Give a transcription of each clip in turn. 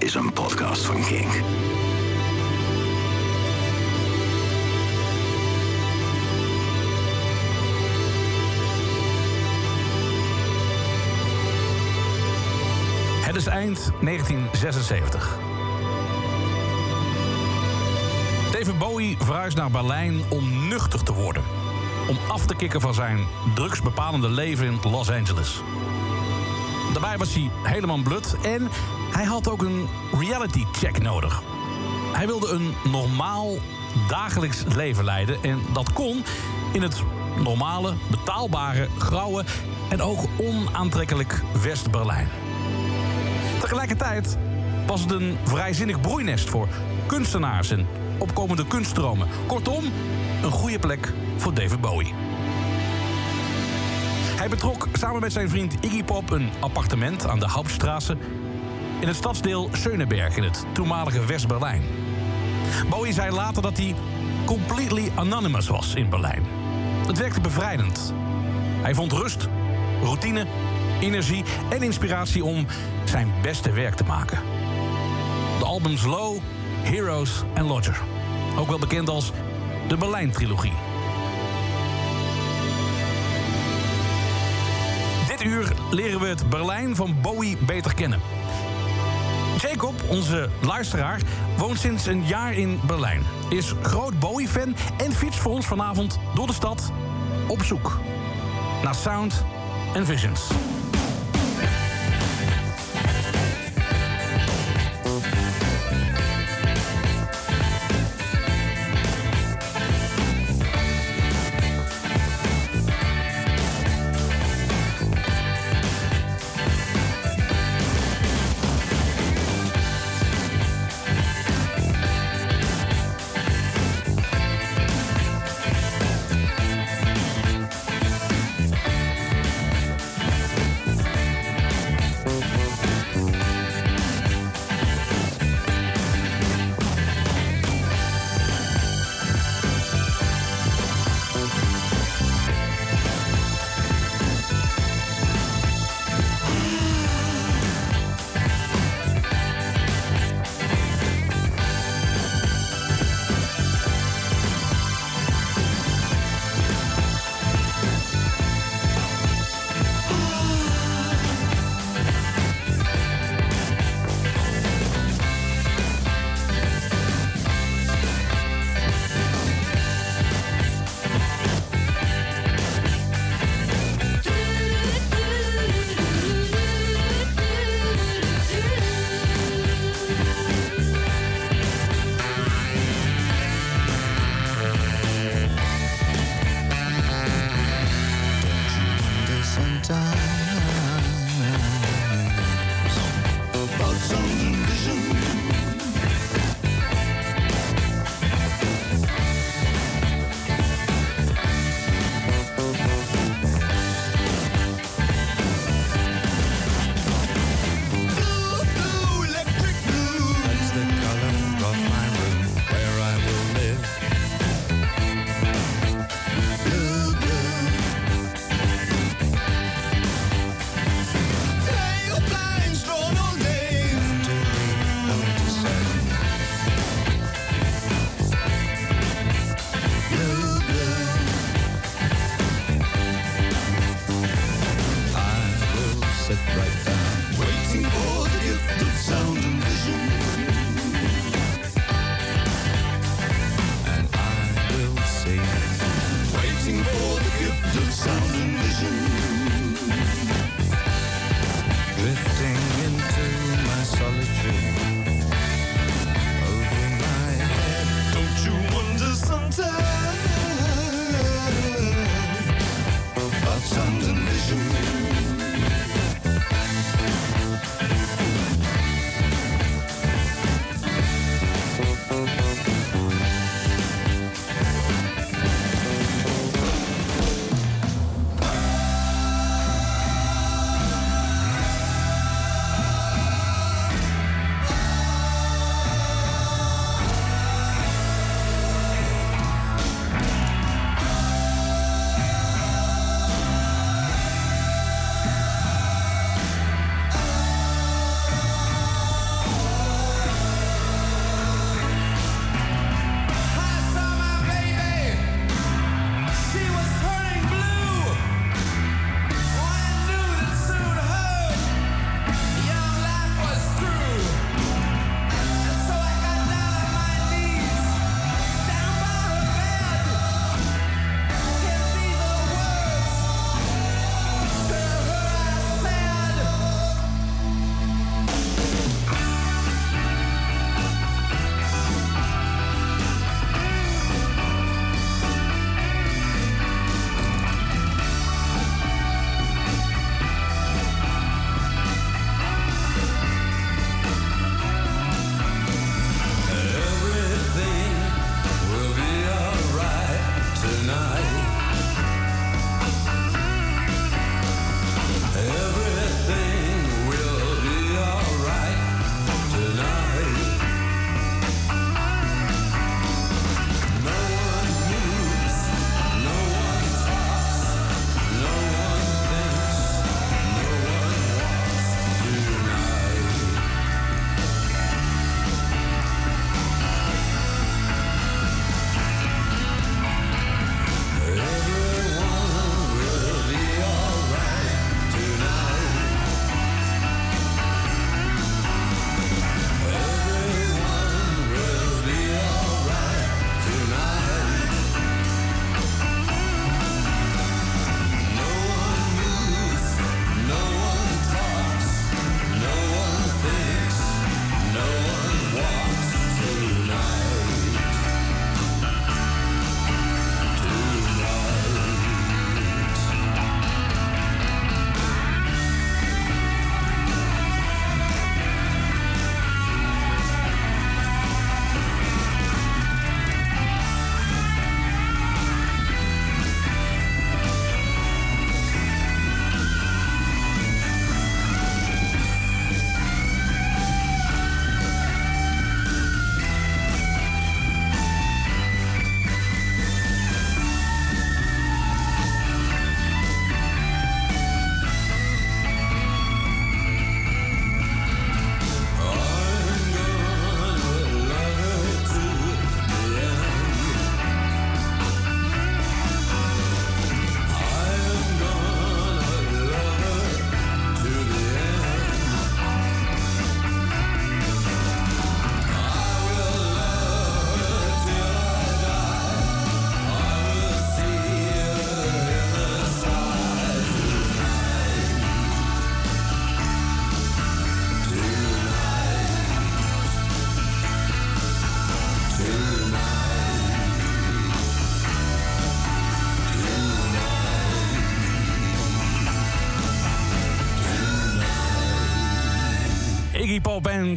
is een podcast van King. Het is eind 1976. David Bowie verhuist naar Berlijn om nuchter te worden. Om af te kicken van zijn drugsbepalende leven in Los Angeles. Daarbij was hij helemaal blut en hij had ook een reality check nodig. Hij wilde een normaal dagelijks leven leiden en dat kon in het normale, betaalbare, grauwe en ook onaantrekkelijk West-Berlijn. Tegelijkertijd was het een vrijzinnig broeinest voor kunstenaars en opkomende kunststromen. Kortom, een goede plek voor David Bowie. Hij betrok samen met zijn vriend Iggy Pop een appartement aan de Hauptstraße in het stadsdeel Schöneberg in het toenmalige West-Berlijn. Bowie zei later dat hij completely anonymous was in Berlijn. Het werkte bevrijdend. Hij vond rust, routine, energie en inspiratie om zijn beste werk te maken. De albums Low, Heroes en Lodger. Ook wel bekend als de Berlijn-trilogie. Uur leren we het Berlijn van Bowie beter kennen. Jacob, onze luisteraar, woont sinds een jaar in Berlijn. Is groot Bowie-fan en fietst voor ons vanavond door de stad op zoek naar sound en visions.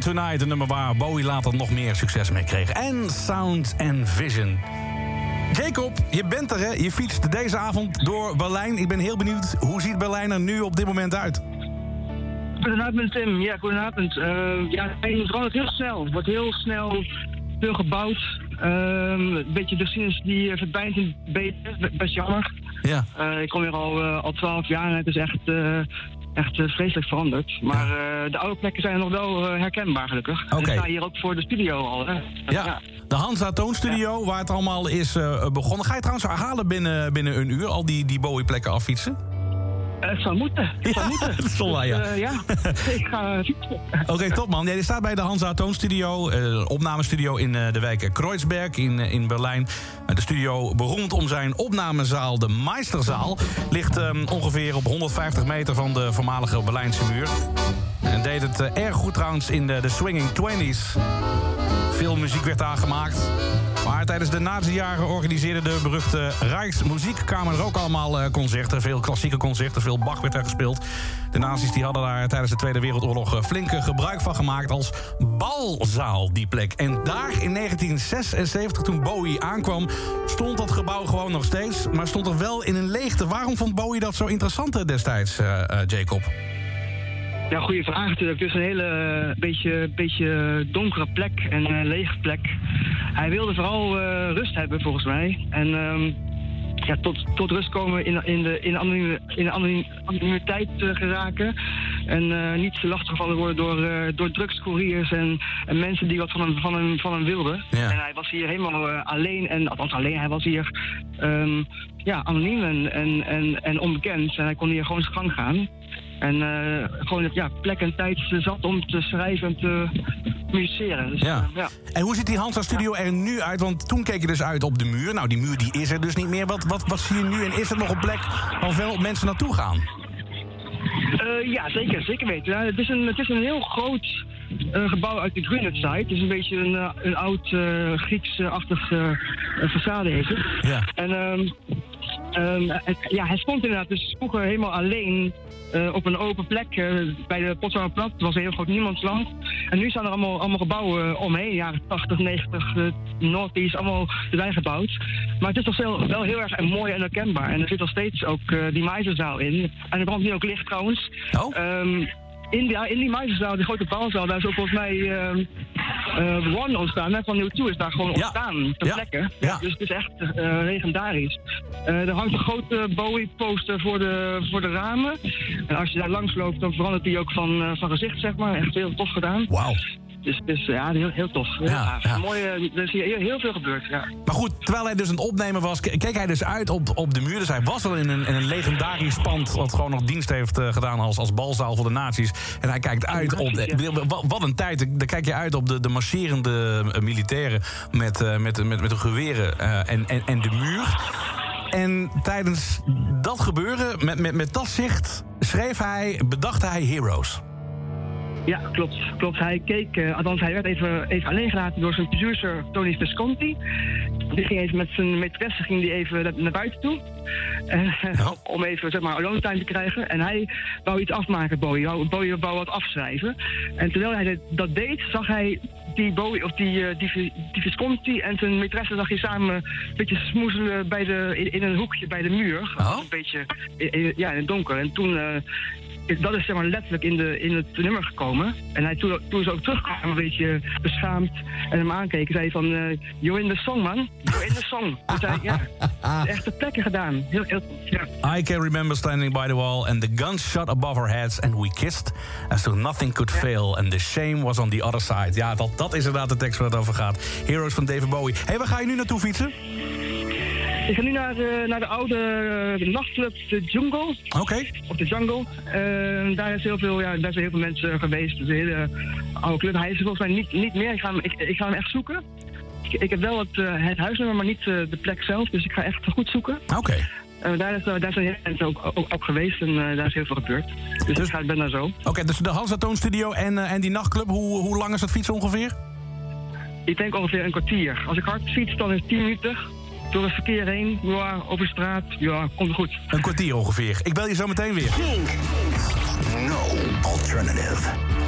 Tonight, een nummer waar Bowie later nog meer succes mee kreeg. En Sound and Vision. Jacob, je bent er, hè? Je fietst deze avond door Berlijn. Ik ben heel benieuwd, hoe ziet Berlijn er nu op dit moment uit? Goedenavond Tim, ja goedenavond. Uh, ja, het verandert heel snel. wordt heel snel veel gebouwd. Uh, een beetje de sinds die uh, verdwijnt in beter, best jammer. Ja. Uh, ik kom hier al, al 12 jaar en het is echt, echt vreselijk veranderd. Maar de oude plekken zijn nog wel herkenbaar gelukkig. Oké. Ik sta hier ook voor de studio al. Hè. Ja. ja. De Hansa Toonstudio, waar het allemaal is begonnen. Ga je trouwens herhalen binnen, binnen een uur al die, die Bowie-plekken affietsen? Het zou moeten. Het zou moeten. Wel waar, ja. Dus, uh, ja, ik ga fietsen. Oké, okay, top man. Ja, je staat bij de Hansa Toonstudio, uh, opnamestudio in uh, de wijk Kreuzberg in, in Berlijn. De studio beroemd om zijn opnamezaal, de Meisterzaal. Ligt um, ongeveer op 150 meter van de voormalige Berlijnse muur. En deed het erg goed trouwens in de, de Swinging Twenties. Veel muziek werd daar gemaakt. Maar tijdens de nazi-jaren organiseerde de beruchte Rijksmuziekkamer ook allemaal concerten. Veel klassieke concerten, veel Bach werd daar gespeeld. De nazi's die hadden daar tijdens de Tweede Wereldoorlog flinke gebruik van gemaakt als balzaal, die plek. En daar in 1976, toen Bowie aankwam, stond dat gebouw gewoon nog steeds. Maar stond er wel in een leegte. Waarom vond Bowie dat zo interessant destijds, uh, uh, Jacob? Ja, goede vraag natuurlijk. Het is een hele beetje, beetje donkere plek en een lege plek. Hij wilde vooral uh, rust hebben, volgens mij. En um, ja, tot, tot rust komen in, in de, in de, anoniem, in de anoniem, anonimiteit uh, geraken. En uh, niet lastiggevallen worden door, uh, door drugscouriers en, en mensen die wat van hem, van hem, van hem wilden. Ja. En hij was hier helemaal alleen, en althans alleen, hij was hier um, ja, anoniem en, en, en, en onbekend. En hij kon hier gewoon zijn gang gaan. En uh, gewoon ja, plek en tijd zat om te schrijven en te musiceren. Dus, ja. Uh, ja. En hoe ziet die Hansa Studio er nu uit? Want toen keek je dus uit op de muur. Nou, die muur die is er dus niet meer. Wat, wat, wat zie je nu? En is er nog een plek waar veel mensen naartoe gaan? Uh, ja, zeker. Zeker weten. Ja, het, is een, het is een heel groot uh, gebouw uit de Greenwich site. Het is een beetje een, uh, een oud uh, Grieks-achtig façade heeft het. Ja. En um, um, het, ja, hij stond inderdaad dus vroeger helemaal alleen uh, op een open plek uh, bij de Potsdamer Plat. Het was een heel groot niemandsland. En nu staan er allemaal, allemaal gebouwen uh, omheen. Jaren 80, 90, uh, Northeast, allemaal erbij gebouwd. Maar het is toch wel, wel heel erg mooi en herkenbaar. En er zit nog steeds ook die Meijzerzaal in. En er brandt nu ook licht trouwens. Oh? Um, in, die, in die Meijzerzaal, die grote balzaal, daar is ook volgens mij uh, uh, One ontstaan. Hè, van New 2 is daar gewoon Ja. ontstaan, ter Ja. plekke. Ja. Dus het is echt uh, legendarisch. Uh, er hangt een grote Bowie-poster voor de, voor de ramen. En als je daar langs loopt, dan verandert die ook van, van gezicht, zeg maar. Echt heel tof gedaan. Wauw. Dus, dus ja, heel, heel tof. Heel Ja, ja. Mooi, uh, er is hier heel, veel gebeurd, ja. Maar goed, terwijl hij dus het opnemen was, ke- keek hij dus uit op, op de muur. Dus hij was al in een, in een legendarisch pand... wat gewoon nog dienst heeft eh, gedaan als, als balzaal voor de nazi's. En hij kijkt uit op... De, wat, een tijd. Dan kijk je uit op de, de marcherende eh, militairen... met, eh, met, met, met de geweren eh, en, en, en de muur. En tijdens dat gebeuren, met, met, met dat zicht... schreef hij, bedacht hij Heroes. Ja, klopt. klopt. Hij keek, uh, althans hij werd even, even alleen gelaten door zijn producer Tony Visconti. Die ging even met zijn maîtresse ging die even naar- buiten toe. Eh. Om even zeg maar alone time te krijgen. En hij wou iets afmaken, Bowie. Wou- Bowie wou wat afschrijven. En terwijl hij dat deed, zag hij die Bowie, of die, eh, die, die Visconti en zijn maîtresse zag je samen een beetje smoezelen bij de, in, in een hoekje bij de muur. Oh. Een beetje in, in- ja, in het donker. En toen is- dat is zeg maar letterlijk in, de, in het nummer gekomen. En hij, toen, toen ze ook terugkwam, een beetje beschaamd en hem aankeken, zei hij van... eh you're in the song, man. You're in the song. Dus hij, ja, echt de plekken gedaan. Heel, heel tof, ja. I can remember standing by the wall and the guns shot above our heads and we kissed as though nothing could fail and the shame was on the other side. Ja, dat, dat is inderdaad de tekst waar het over gaat. Heroes van David Bowie. Hé, hey, waar ga je nu naartoe fietsen? Ik ga nu naar, eh, naar de oude eh, nachtclub The Jungle. Oké. Op de Jungle. Eh, daar, is heel veel, ja, daar zijn heel veel mensen geweest. Is een hele oude club. Hij is er volgens mij niet, niet meer. Ik ga hem, ik, ik ga hem echt zoeken. Ik, ik heb wel het, eh, het huisnummer, maar niet de plek zelf. Dus ik ga echt goed zoeken. Oké. Daar, is, daar zijn heel veel mensen ook, ook, ook geweest en daar is heel veel gebeurd. Dus, Dus- ik ga, ben daar zo. Oké, dus de Hansa Toonstudio en, en die nachtclub, hoe, hoe lang is het fietsen ongeveer? Ik denk ongeveer een kwartier. Als ik hard fiets, dan is het 10 minuten. Door het verkeer heen, ja, over straat, ja, komt het goed. Een kwartier ongeveer. Ik bel je zo meteen weer. No alternative.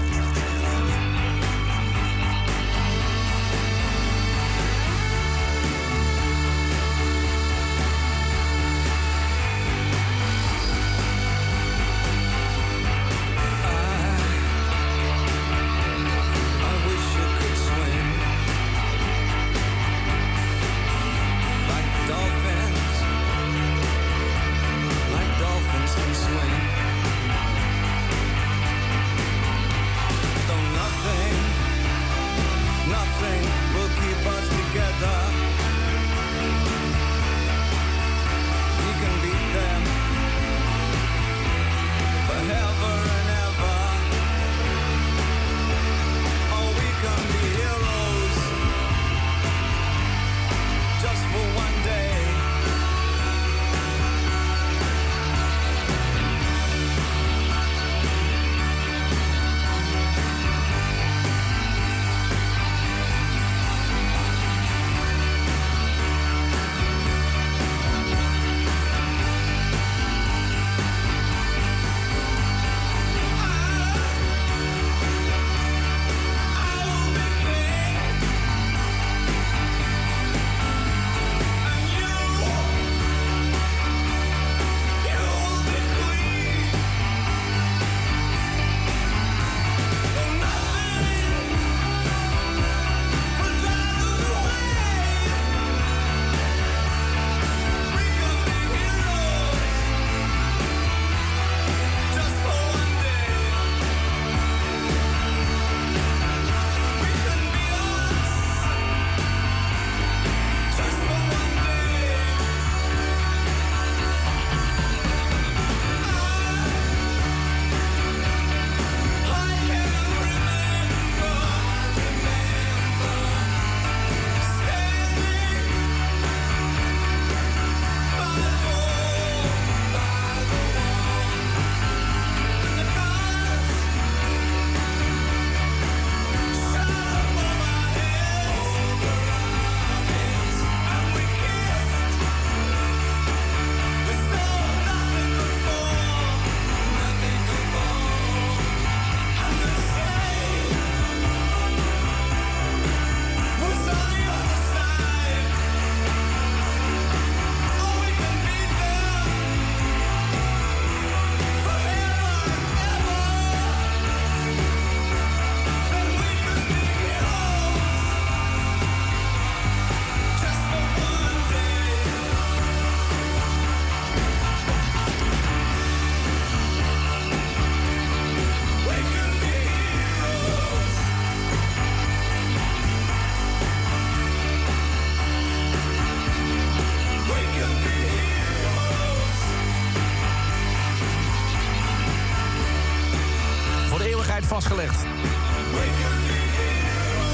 Vastgelegd.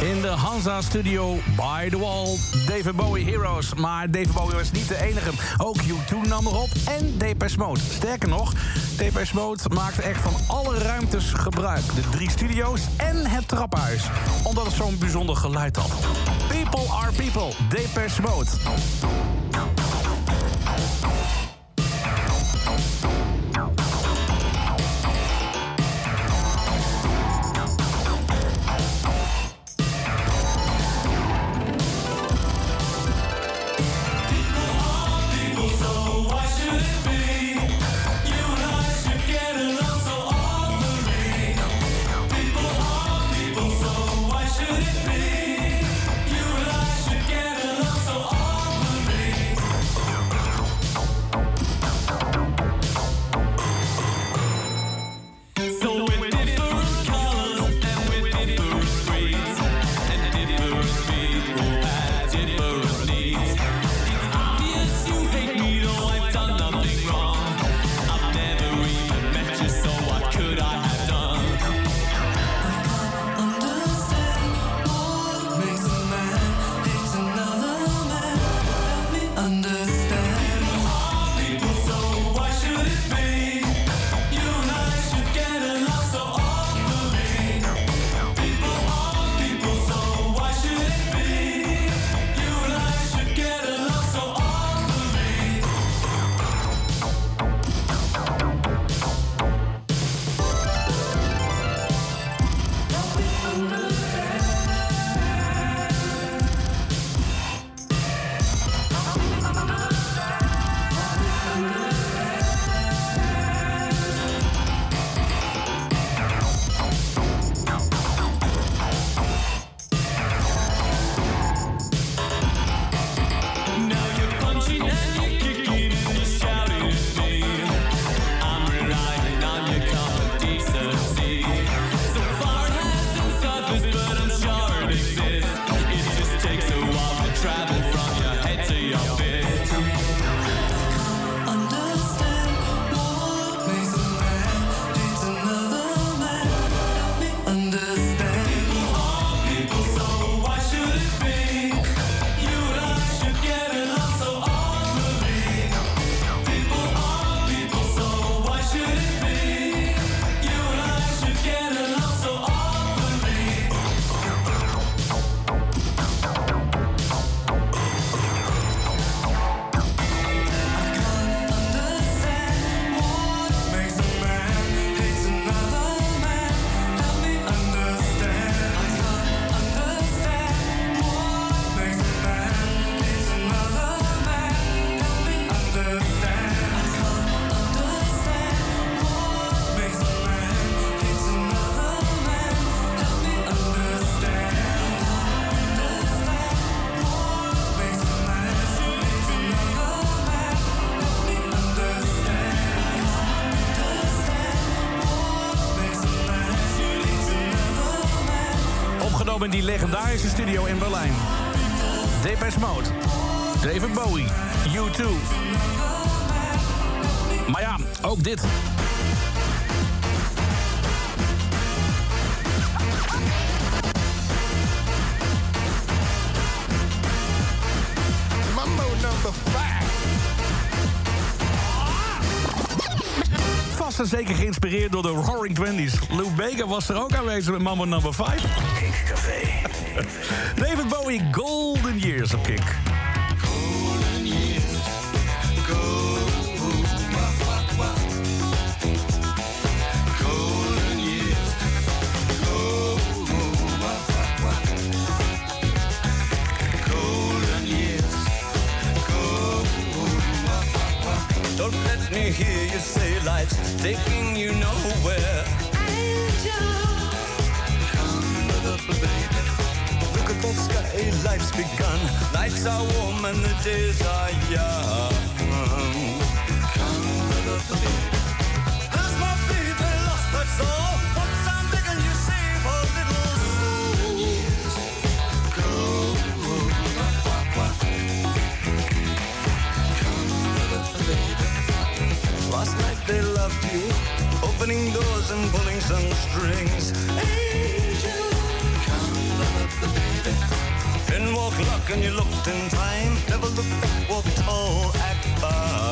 In de Hansa Studio by the Wall, David Bowie Heroes. Maar David Bowie was niet de enige. Ook U2 nam erop en Depeche Mode. Sterker nog, Depeche Mode maakte echt van alle ruimtes gebruik. De drie studio's en het trappenhuis. Omdat het zo'n bijzonder geluid had. People are people, Depeche Mode. In die legendarische studio in Berlijn. Depeche Mode, David Bowie, U2. Maar ja, ook dit. Mambo number five. Vast en zeker geïnspireerd door de Roaring Twenties. Lou Bega was er ook aanwezig met Mambo Number 5. Café. David Bowie, Golden Years op Kink. Golden years go. Wah, wah, wah. Golden years go. Wah, wah, wah. Golden years. Don't let me hear you say life's taking you nowhere. Come sky, life's begun. Nights are warm and the days are young. Come up, baby. Has my baby lost her soul? Once I'm begging you save a little Golden years go. Up, baby. Last night they loved you. Opening doors and pulling some strings. Angel, come the baby. In walk luck and you looked in time. Never look back, walk tall, act fine.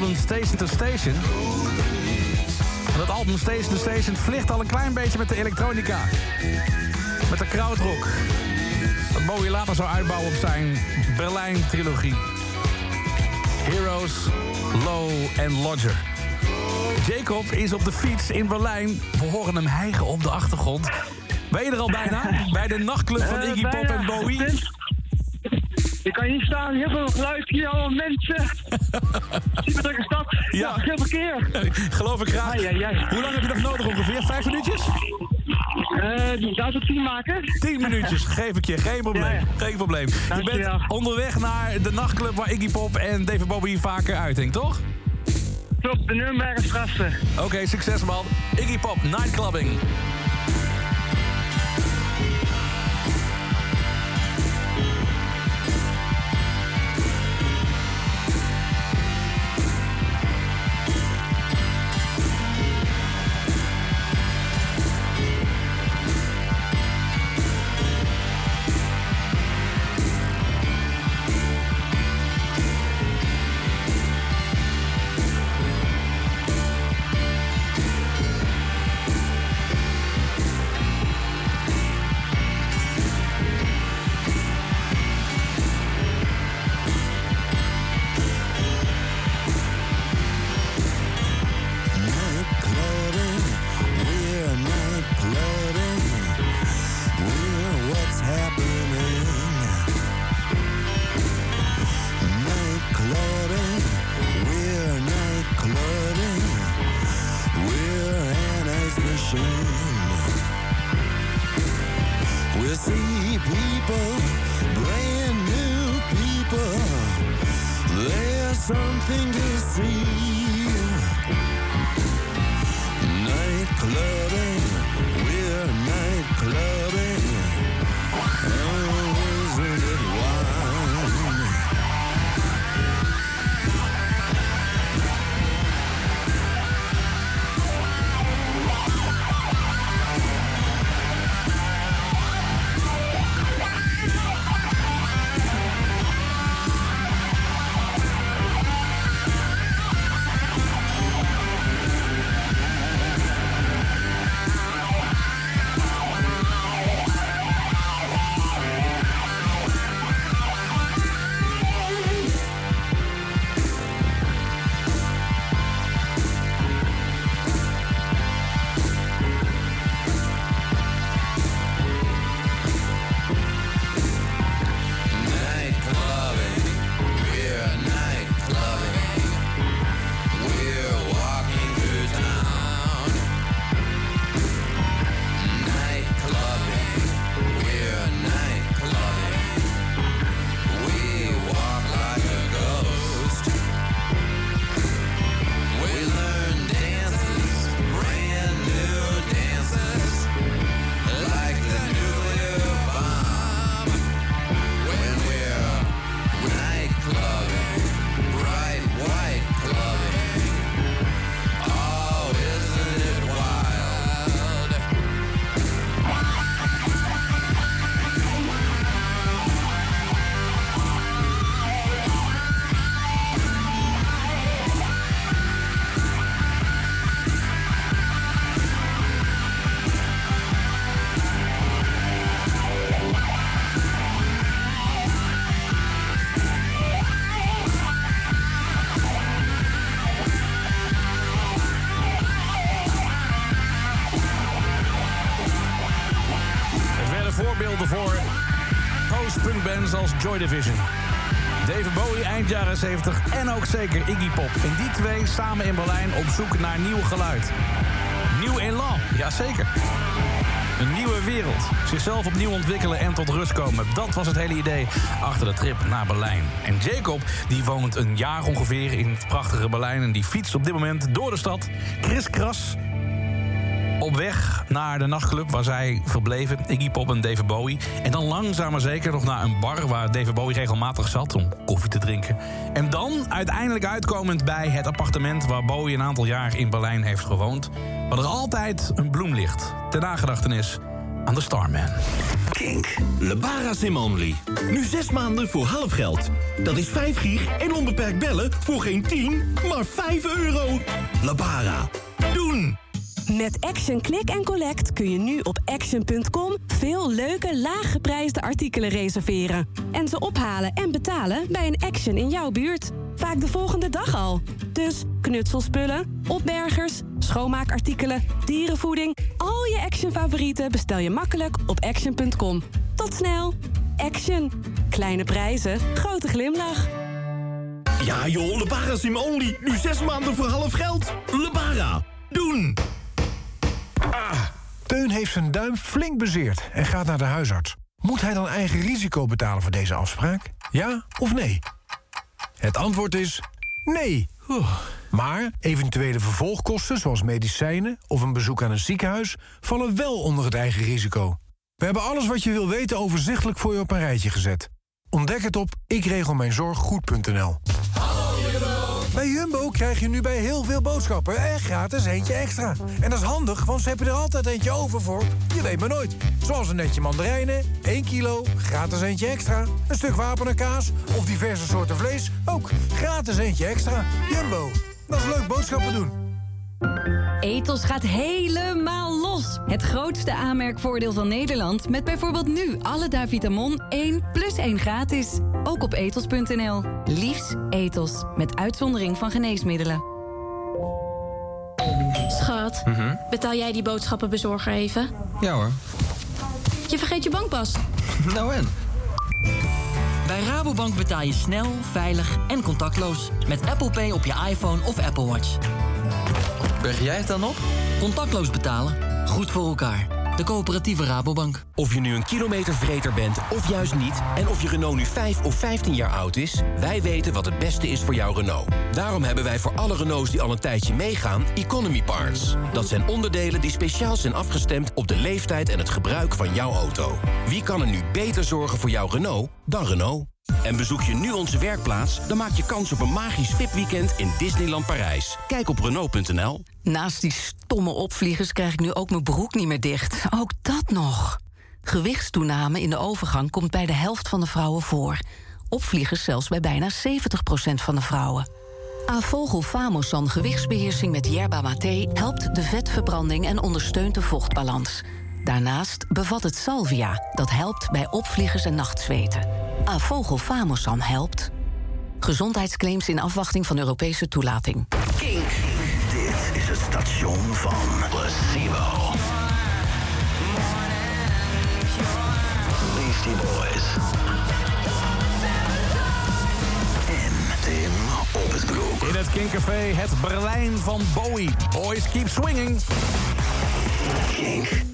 Album Station to Station. En dat album Station to Station vliegt al een klein beetje met de elektronica. Met de krautrock. Dat Bowie later zou uitbouwen op zijn Berlijn-trilogie. Heroes, Low en Lodger. Jacob is op de fiets in Berlijn. We horen hem hijgen op de achtergrond. Ben je er al bijna? Bij de nachtclub van Eh, Iggy Pop en Bowie? Je kan hier staan, heel veel geluid, hier allemaal mensen. Super drukke stad. Ja. Ja, veel verkeer. Geloof ik graag. Ai, ai. Hoe lang heb je nog nodig ongeveer? Vijf minuutjes? Eh, zou het tien maken? Tien minuutjes, geef ik je. Geen probleem. Ja, ja. Geen probleem. Je bent onderweg naar de nachtclub waar Iggy Pop en David Bowie vaker uithinkt, toch? Klopt, de Nürnbergerstrasse. Oké, succes man. Iggy Pop, nightclubbing. Something to see. Night clubbing, we're night clubbing. Joy Division. David Bowie eind jaren 70 en ook zeker Iggy Pop. En die twee samen in Berlijn op zoek naar nieuw geluid. Nieuw elan, jazeker. Een nieuwe wereld. Zichzelf opnieuw ontwikkelen en tot rust komen. Dat was het hele idee achter de trip naar Berlijn. En Jacob, die woont een jaar ongeveer in het prachtige Berlijn... en die fietst op dit moment door de stad. Chris Kras, op weg naar de nachtclub waar zij verbleven, Iggy Pop en David Bowie. En dan langzaam maar zeker nog naar een bar waar David Bowie regelmatig zat om koffie te drinken. En dan uiteindelijk uitkomend bij het appartement waar Bowie een aantal jaar in Berlijn heeft gewoond. Waar er altijd een bloem ligt, ter nagedachtenis aan de Starman. Kink. Lebara Sim-only. Nu zes maanden voor half geld. Dat is 5 gig en onbeperkt bellen voor geen 10, maar 5 euro. Lebara. Doen! Met Action Click en Collect kun je nu op action.com veel leuke, laaggeprijsde artikelen reserveren. En ze ophalen en betalen bij een Action in jouw buurt. Vaak de volgende dag al. Dus knutselspullen, opbergers, schoonmaakartikelen, dierenvoeding... al je Action-favorieten bestel je makkelijk op action.com. Tot snel. Action. Kleine prijzen, grote glimlach. Ja joh, Lebara Sim-only. Nu zes maanden voor half geld. Lebara. Doen! Teun heeft zijn duim flink bezeerd en gaat naar de huisarts. Moet hij dan eigen risico betalen voor deze afspraak? Ja of nee? Het antwoord is nee. Maar eventuele vervolgkosten, zoals medicijnen of een bezoek aan een ziekenhuis, vallen wel onder het eigen risico. We hebben alles wat je wil weten overzichtelijk voor je op een rijtje gezet. Ontdek het op ikregelmijnzorggoed.nl. Bij Jumbo krijg je nu bij heel veel boodschappen echt gratis eentje extra. En dat is handig, want ze hebben er altijd eentje over voor. Je weet maar nooit. Zoals een netje mandarijnen, 1 kilo, gratis eentje extra. Een stuk kaas of diverse soorten vlees, ook gratis eentje extra. Jumbo, dat is leuk boodschappen doen. Ethos gaat helemaal los. Het grootste aanmerkvoordeel van Nederland... met bijvoorbeeld nu alle Davitamon 1 plus 1 gratis. Ook op ethos.nl. Liefs Ethos. Met uitzondering van geneesmiddelen. Schat, betaal jij die boodschappenbezorger even? Ja hoor. Je vergeet je bankpas. Nou en? Bij Rabobank betaal je snel, veilig en contactloos. Met Apple Pay op je iPhone of Apple Watch. Berg jij het dan op? Contactloos betalen. Goed voor elkaar. De coöperatieve Rabobank. Of je nu een kilometervreter bent of juist niet... en of je Renault nu 5 of 15 jaar oud is... wij weten wat het beste is voor jouw Renault. Daarom hebben wij voor alle Renaults die al een tijdje meegaan... Economy Parts. Dat zijn onderdelen die speciaal zijn afgestemd... op de leeftijd en het gebruik van jouw auto. Wie kan er nu beter zorgen voor jouw Renault dan Renault? En bezoek je nu onze werkplaats, dan maak je kans op een magisch VIP-weekend in Disneyland Parijs. Kijk op Renault.nl. Naast die stomme opvliegers krijg ik nu ook mijn broek niet meer dicht. Ook dat nog. Gewichtstoename in de overgang komt bij de helft van de vrouwen voor. Opvliegers zelfs bij bijna 70% van de vrouwen. Avogel Famosan gewichtsbeheersing met yerba mate helpt de vetverbranding en ondersteunt de vochtbalans. Daarnaast bevat het salvia, dat helpt bij opvliegers en nachtzweten. Avogel Famosan helpt. Gezondheidsclaims in afwachting van Europese toelating. Kink. Dit is het station van Placebo. Beastie Boys. En Tim op het broek. In het Kinkcafé het Berlijn van Bowie. Boys keep swinging. Kink.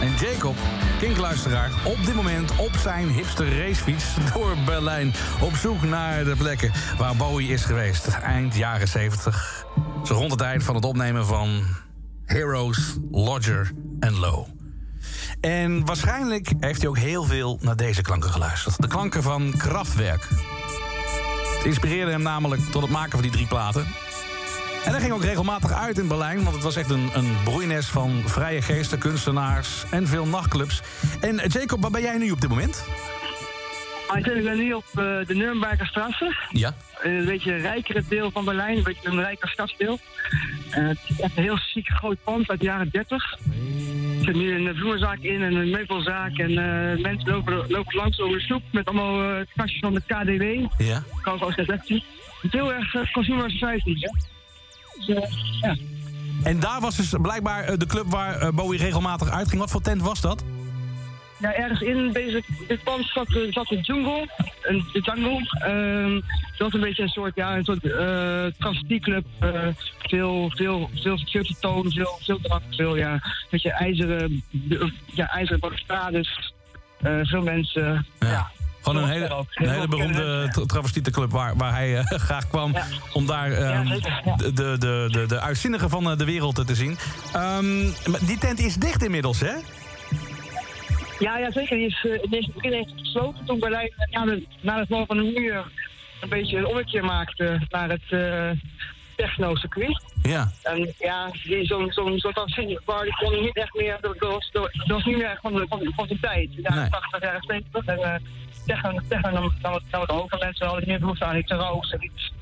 En Jacob, kinkluisteraar, op dit moment op zijn hipster racefiets door Berlijn. Op zoek naar de plekken waar Bowie is geweest. Eind jaren 70. Zo rond het eind van het opnemen van Heroes, Lodger en Low. En waarschijnlijk heeft hij ook heel veel naar deze klanken geluisterd. De klanken van Kraftwerk. Het inspireerde hem namelijk tot het maken van die drie platen. En hij ging ook regelmatig uit in Berlijn, want het was echt een, een broeines van vrije geesten, kunstenaars en veel nachtclubs. En eh, Jacob, waar ben jij nu op dit moment? Ah, Ik ben nu op eh, de Nürnberger Straße. Ja. Een beetje een rijkere deel van Berlijn, een beetje een rijker stadsdeel. Eh, het is echt een heel chic groot pand uit de jaren 30. Er zit nu een vloerzaak in en een meubelzaak. En mensen lopen, lopen langs over de stoep met allemaal eh, kastjes van de KDW. Ja. Cargo Receptie. Het is heel erg uh, consumer society, hè? Dus, eh, ja. En daar was dus blijkbaar eh, de club waar eh, Bowie regelmatig uitging. Wat voor tent was dat? Ja, ergens in deze, dit pand zat, zat de jungle. Een, de jungle. Ehm, dat was een beetje een soort, ja, een soort uh, eh veel, veel, veel, veel toon, veel, veel drank, veel, ja, een beetje ijzeren, ja, ijzeren balustrades. veel mensen, ja. Gewoon een hele, een hele beroemde travestietenclub waar, waar hij eh, graag kwam om daar ehm, ja. de, de, de, de, de uitzinnige van eh, de wereld te zien. Ehm, die tent is dicht inmiddels, hè? Ja, ja, zeker. Die is uh, in het begin heeft gesloten toen Berlijn eh, na, het val van de muur een beetje een ommekeer maakte naar het eh techno-circuit. Ja. En ja, zo'n zo'n zo'n transitiebar die kon niet echt meer, dat was, dat was niet meer echt van de, van, van de tijd. De jaren Nee. 80, jaren 70. En uh, techno, techno nam, nam, het- nam het over. Mensen hadden niet meer behoefte aan iets roos en iets.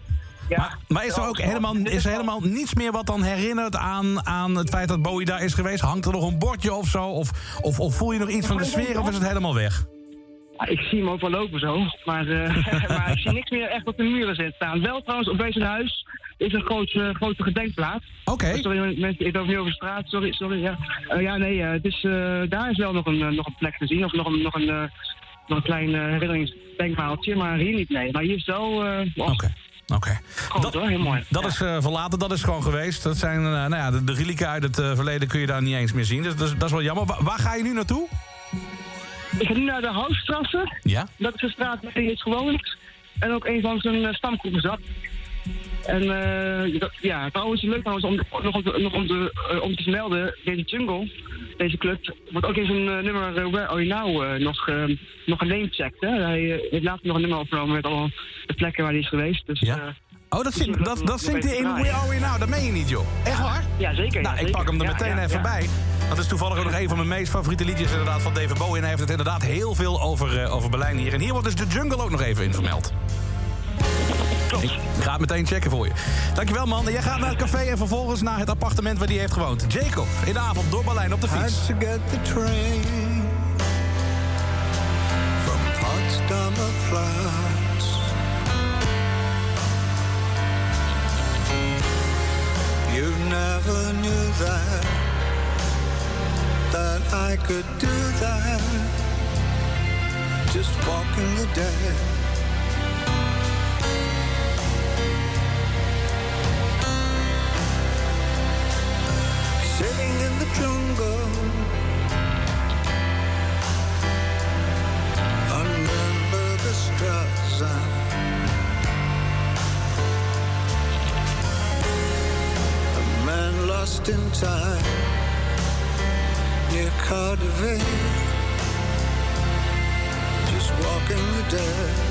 Ja, Maar is er ook helemaal, is er helemaal niets meer wat dan herinnert aan, aan het feit dat Bowie daar is geweest? Hangt er nog een bordje of zo? Of, of, of voel je nog iets van de sfeer of is het helemaal weg? Ik zie hem ook wel lopen zo, maar, eh, maar ik zie niks meer echt op de muren zitten staan. Wel trouwens, op deze huis is een groot, eh, grote gedenkplaats. Oké. Sorry, mensen, ik loop niet over straat, sorry, sorry. Ja, Eh, ja nee, eh, het is, daar is wel nog een, nog een plek te zien, of nog een, nog een, nog een klein herinneringsdenkmaaltje, maar hier niet, nee. Maar hier is wel... Oké. Oké. Dat, hoor, heel mooi. Dat is verlaten, dat is gewoon geweest. Dat zijn, nou ja, de, de relieken uit het verleden kun je daar niet eens meer zien. Dus, dus dat is wel jammer. Wa- waar ga je nu naartoe? Ik ga nu naar de Houtstrasse. Ja? Dat is de straat waar hij heeft gewoond. En ook een van zijn stamgroepen zat. En uh, ja, trouwens, leuk trouwens om, nog, om, te, nog om, te, uh, om te vermelden, deze jungle, deze club, wordt ook in zijn uh, nummer Where Are You Now nog, uh, nog genamecheckt. Hè? Hij heeft later nog een nummer opgenomen met allemaal de plekken waar hij is geweest. Dus, ja? Oh, dat, zit, dat, dat zingt hij in Where Are We Now? Dat meen je niet, joh. Echt waar? Ja, zeker. Nou, ja, ik zeker. pak hem er meteen ja, even ja. bij. Dat is toevallig ook nog een van mijn meest favoriete liedjes inderdaad van David Bowie. En hij heeft het inderdaad heel veel over, uh, over Berlijn hier. En hier wordt dus de jungle ook nog even in vermeld. Ik ga het meteen checken voor je. Dankjewel, man. Jij gaat naar het café en vervolgens naar het appartement waar hij heeft gewoond. Jacob, in de avond door Berlijn op de fiets. Had to get the train from Potsdamer Platz. You never knew that that I could do that. Just walking the. Time near Cardiff, just walking the dead.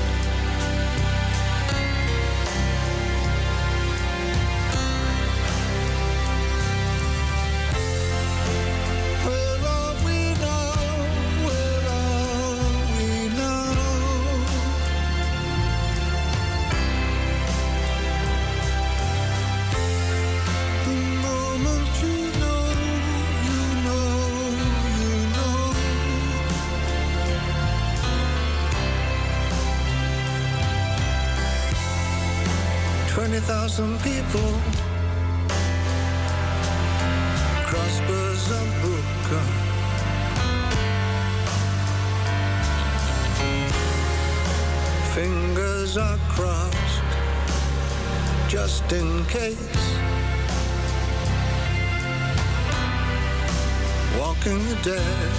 dead.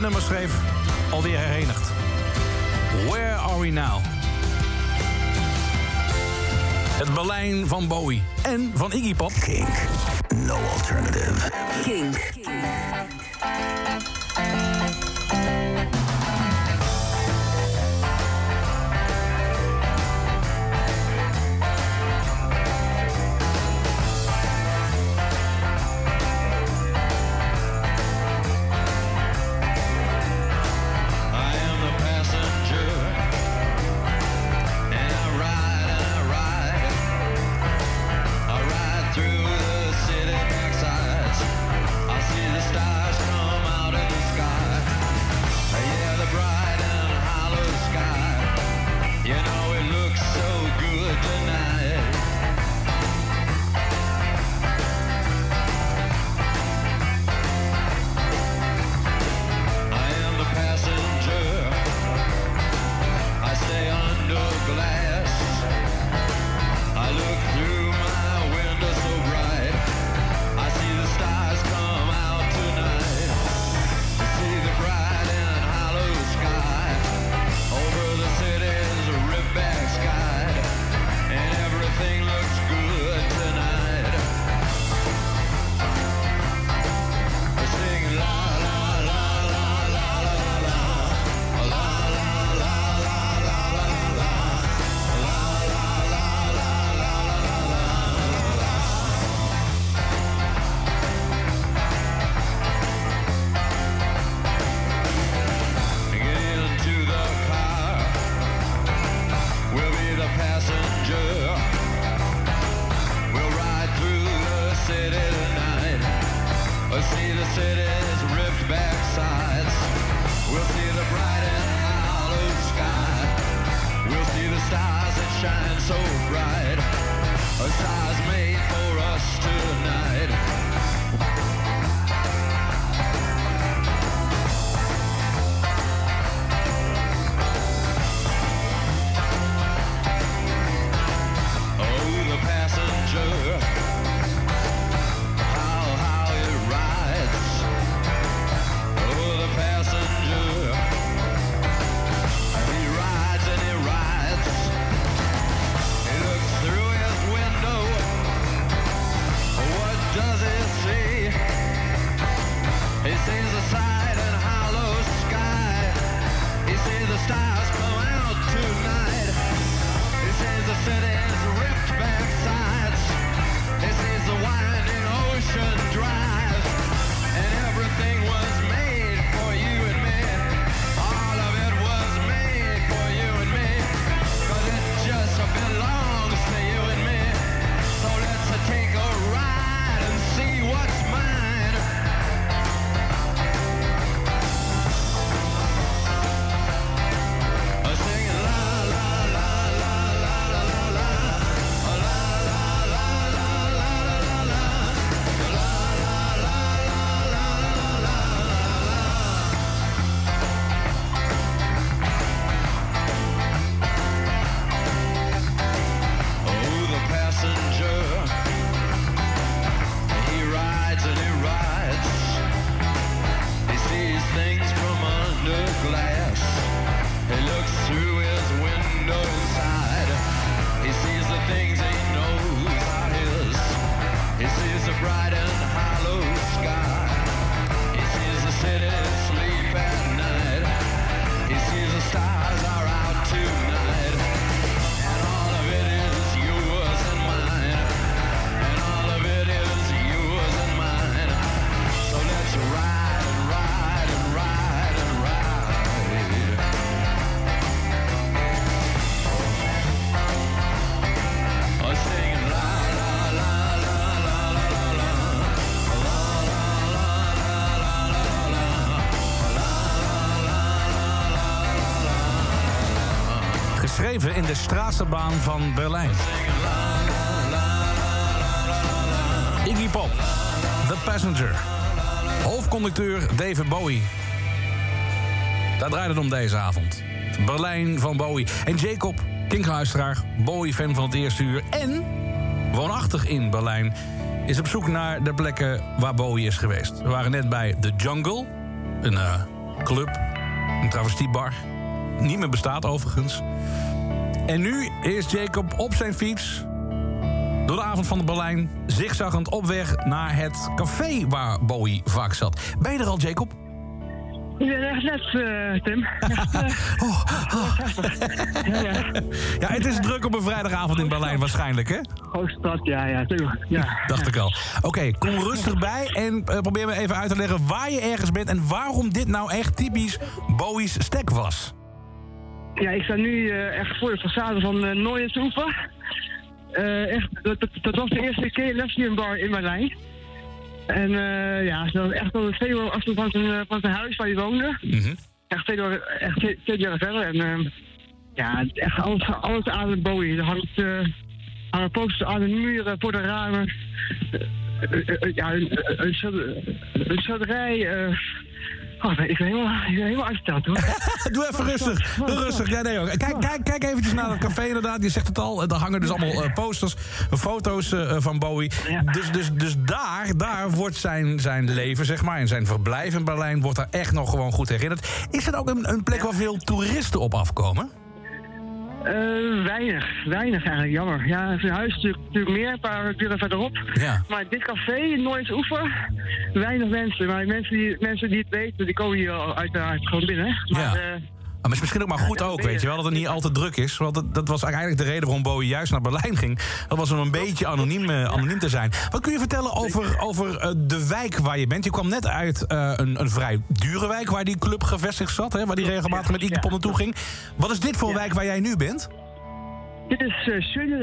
dit nummer schreef, alweer herenigd. Where are we now? Het Berlijn van Bowie en van Iggy Pop. Kink, no alternative. Kink. In de straatsenbaan van Berlijn. Iggy Pop, The Passenger. Hoofdconducteur David Bowie. Daar draait het om deze avond. Berlijn van Bowie. En Jacob, kinkluisteraar, Bowie-fan van het eerste uur... en woonachtig in Berlijn, is op zoek naar de plekken waar Bowie is geweest. We waren net bij The Jungle, een eh, club, een travestiebar. Niet meer bestaat overigens. En nu is Jacob op zijn fiets door de avond van de Berlijn... zigzaggend op weg naar het café waar Bowie vaak zat. Ben je er al, Jacob? Ja, echt net, eh, Tim. Eh, Oh, ja, het is druk op een vrijdagavond in Berlijn waarschijnlijk, hè? Hoogstad, ja, ja, tuurlijk. Ja. Dacht ik al. Oké, kom rustig bij en eh, probeer me even uit te leggen waar je ergens bent... en waarom dit nou echt typisch Bowie's stek was. Ja, ik sta nu eh, echt voor de façade van uh, Nooiens Oever. Eh, echt, dat, dat, dat was de eerste keer lesbian bar in Berlijn. En eh, ja, dat was echt al een twee uur afstand van zijn, eh, van zijn huis waar hij woonde. Echt twee uur, echt twee, twee jaar verder. En ehm, ja, echt alles, alles aan het Bowie. Er hangt, uh, hangen posters aan de muren, voor de ramen. Eh, eh, eh, ja, een, een, een schilderij. Eh Oh, ik ben helemaal, ik ben helemaal uitgesteld hoor. Doe even rustig. Doe rustig. Ja, nee, hoor. Kijk, kijk, kijk eventjes naar het café inderdaad. Je zegt het al. Er hangen dus allemaal eh, posters, foto's eh, van Bowie. Dus, dus, dus daar, daar wordt zijn, zijn leven, zeg maar... en zijn verblijf in Berlijn wordt daar echt nog gewoon goed herinnerd. Is het ook een, een plek waar veel toeristen op afkomen? Eh, weinig, weinig eigenlijk, jammer. Ja, zijn huis is natuurlijk, natuurlijk meer, een paar deuren verderop. Ja. Maar dit café, Nooit Oever, weinig mensen. Maar mensen die, mensen die het weten, die komen hier al uiteraard gewoon binnen. Maar, Ja. eh, Maar is misschien ook maar goed ook, weet je wel, dat het niet al te druk is. Want dat, dat was eigenlijk de reden waarom Bowie juist naar Berlijn ging. Dat was om een beetje anoniem, eh, anoniem te zijn. Wat kun je vertellen over, over eh, de wijk waar je bent? Je kwam net uit eh, een, een vrij dure wijk waar die club gevestigd zat. Hè, waar die regelmatig met Iggy Pop naartoe ging. Wat is dit voor een wijk waar jij nu bent? dit is uh,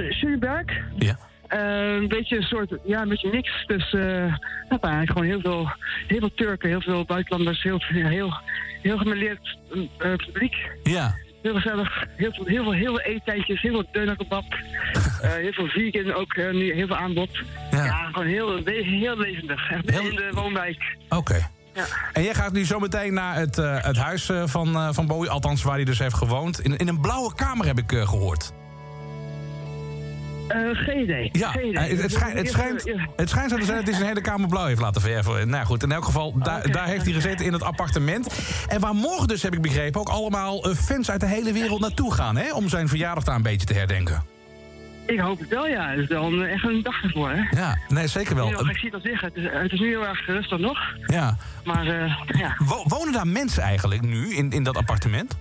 Schöneberg. Ja. Eh, een beetje een soort, ja, een beetje niks. Dus nou, eigenlijk gewoon heel veel, heel veel Turken, heel veel buitenlanders, heel, heel, heel gemêleerd eh, publiek. Ja. Heel gezellig, heel veel, heel veel, heel veel eettijdjes, heel veel deunakebab. Eh heel veel vegan, ook nu heel veel aanbod. Ja, gewoon heel, heel levendig. Echt in de woonwijk. Oké. Ja. En jij gaat nu zo meteen naar het, het huis van, van Bowie. Althans, waar hij dus heeft gewoond. In, in een blauwe kamer heb ik eh, gehoord. Eh, geen idee. Ja, geen idee. het, schijnt, het, schijnt, het schijnt zo te zijn dat hij zijn hele kamer blauw heeft laten verven. Nou goed, in elk geval, daar, daar heeft hij gezeten in het appartement. En waar morgen dus, heb ik begrepen, ook allemaal eh, fans uit de hele wereld naartoe gaan... Hè, om zijn verjaardag daar een beetje te herdenken. Ik hoop het wel, ja. Het is wel een, echt een dag ervoor, hè. Ja, nee, zeker wel. Ik zie al zeggen. Het is, het is nu heel erg rustig nog. Ja. Maar eh, ja. Wo- wonen daar mensen eigenlijk nu in, in dat appartement?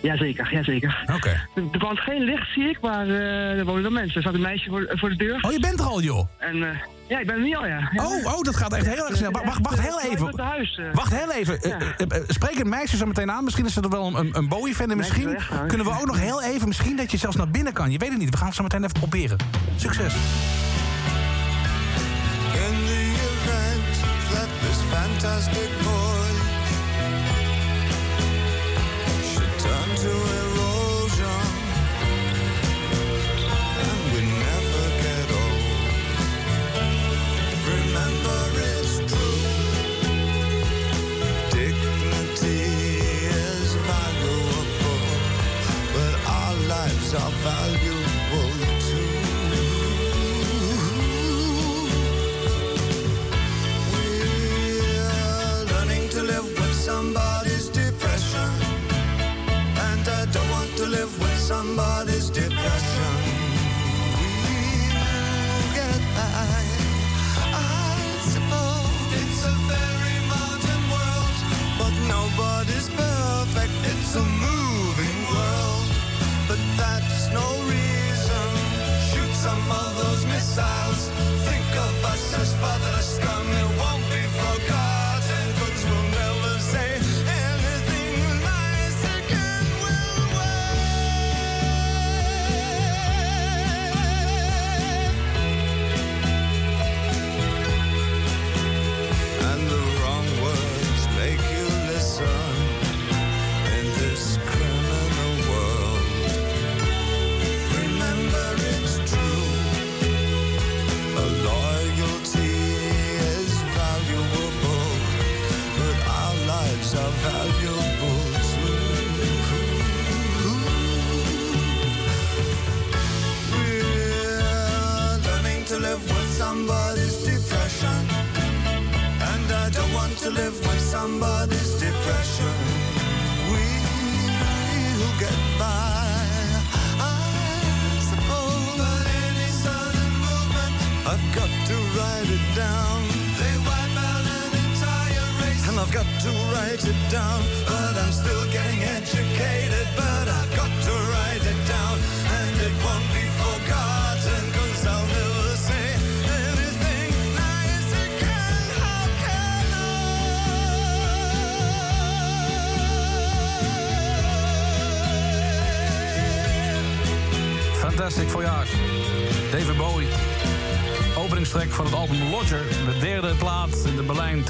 Jazeker, jazeker. Oké. Er er brandt geen licht, zie ik, maar eh, er wonen wel mensen. Er staat een meisje voor, voor de deur. Oh, je bent er al, joh. En eh, ja, ik ben er niet al, ja. ja. Oh, oh, dat gaat echt heel erg snel. Wacht, wacht, wacht heel even. Het huis. eh. Wacht heel even. Eh, eh, eh, spreek het meisje zo meteen aan. Misschien is er wel een, een Bowie-fan. En misschien kunnen we ook nog heel even... Misschien dat je zelfs naar binnen kan. Je weet het niet. We gaan het zo meteen even proberen. Succes. In the event that this fantastic somebody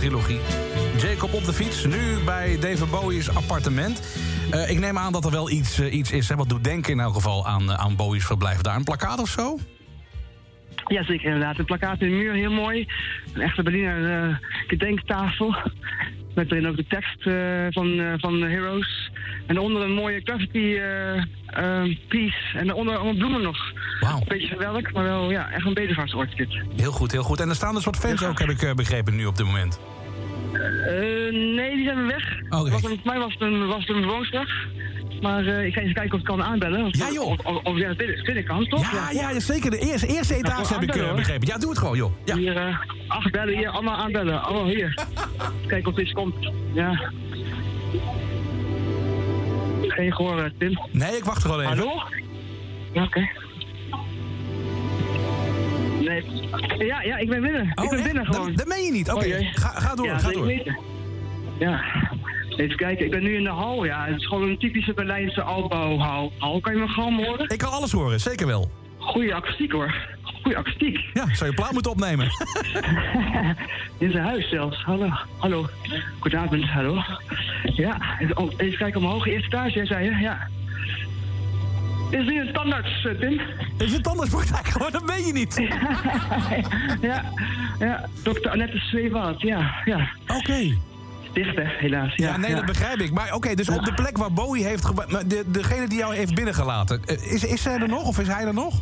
Berlijn-trilogie. Jacob op de fiets, nu bij David Bowie's appartement. Eh, ik neem aan dat er wel iets, eh, iets is, hè, wat doet denken in elk geval aan, eh, aan Bowie's verblijf daar. Een plakkaat of zo? Ja, zeker inderdaad. Een plakkaat in de muur, heel mooi. Een echte Berliner eh, gedenktafel. Met erin ook de tekst van, van Heroes. En onder een mooie graffiti piece. En daaronder allemaal bloemen nog. Een beetje verwelk, maar wel ja, echt een bedevaartsoord dit. Heel goed, heel goed. En er staan een soort fans ook, heb ik eh, begrepen, nu op dit moment. Eh, nee, die zijn weer weg. Was een- Volgens mij was het een, was het een bewoonster. Maar eh, ik ga eens kijken of ik kan aanbellen. Of, Ja, joh. Of, of, of ja, binnen, binnenkant, toch? Ja, ja, ja, zeker. De eerste, eerste etage heb ik begrepen. Ja, doe het gewoon, joh. Ja. Hier, acht bellen, hier, allemaal aanbellen. Oh, hier. Kijken of dit komt. Ja. Geen gehoor, eh, Tim. Nee, ik wacht gewoon even. Hallo? Ja, oké. Nee. Ja, ja, ik ben binnen. ik ben binnen gewoon. Oh, Dat, dat meen je niet. Oké, Oh, ga, ga door, ja, ga door. Ja. Even kijken, ik ben nu in de hal. Ja, het is gewoon een typische Berlijnse altbouwhal. Hal, kan je me gewoon horen? Ik kan alles horen, zeker wel. Goeie akoestiek hoor. Goeie akoestiek. Ja, zou je plaat moeten opnemen. In zijn huis zelfs. Hallo. Hallo. Goedenavond, hallo. Ja, even oh, kijken omhoog. Eerste etage, zei je? Ja. Is nu een standaard, eh, Tim? Is het tandartspraktijk gewoon? Dat meen je niet. ja, ja. Dokter Annette Zweewaard, ja, ja. Oké. Dicht, hè, helaas. Ja, Ja, nee, dat begrijp ik. Maar oké, dus op de plek waar Bowie heeft... De, degene die jou heeft binnengelaten, eh, is, is zij er nog of is hij er nog?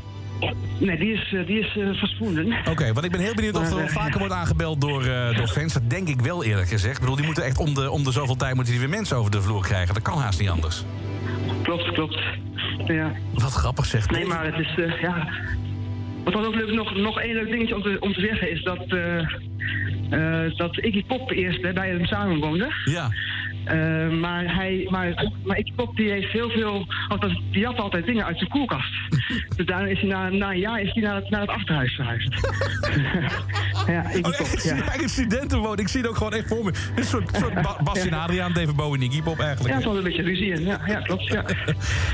Nee, die is, eh, die is verswonden. Oké, want ik ben heel benieuwd of er vaker wordt aangebeld door, eh, door fans. Dat denk ik wel eerlijk gezegd. Ik bedoel, die moeten echt om de, om de zoveel tijd moeten die weer mensen over de vloer krijgen. Dat kan haast niet anders. Klopt, klopt. Ja. Wat grappig zegt Nee, maar het is, eh, ja... Wat dan ook leuk, nog, nog één leuk dingetje om te, om te zeggen is dat... eh, eh, dat Iggy Pop eerst hè, bij hem samenwoonde. Ja. Eh, maar, hij, maar, maar Iggy Pop die heeft heel veel... Althans, die had altijd dingen uit zijn koelkast. dus daarom is hij na, na een jaar is hij naar, het, naar het achterhuis verhuisd. ja, Iggy Oh, Pop, ja. Studentenwoning. Ik zie het ook gewoon echt voor me. Een soort, soort Ba- Bastien Adriaan, David Bowie en Pop eigenlijk. Ja, er was een beetje ruzie in. Ja, ja klopt. Ja.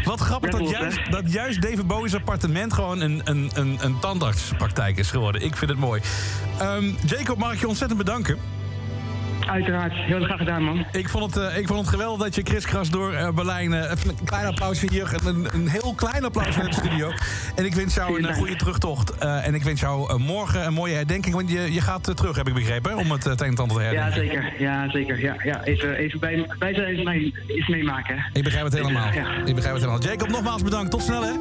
Wat grappig dat juist, dat juist David Bowie's appartement gewoon een, een, een, een tandartspraktijk is geworden. Ik vind het mooi. Ehm, Jacob, mag ik je ontzettend bedanken. Uiteraard, heel graag gedaan, man. Ik vond het, eh, ik vond het geweldig dat je kriskras door eh, Berlijn... eh, even een klein applausje hier, een, een heel klein applaus in de studio. En ik wens jou een goede terugtocht. en ik wens jou morgen een mooie herdenking. Want je, je gaat terug, heb ik begrepen, hè, om het het een en ander te herdenken. Ja, zeker. Ja, zeker. Ja, ja. Even, even bij, bij zijn even mee, eens meemaken. Ik begrijp het helemaal. Ja. Ik begrijp het helemaal. Jacob, nogmaals bedankt. Tot snel, hè?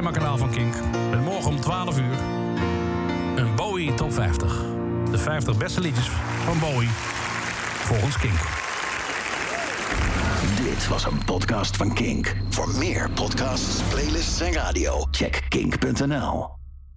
Themakanaal van Kink. Met morgen om 12 uur een Bowie Top 50. De 50 beste liedjes van Bowie volgens Kink. Dit was een podcast van Kink. Voor meer podcasts, playlists en radio, check kink.nl.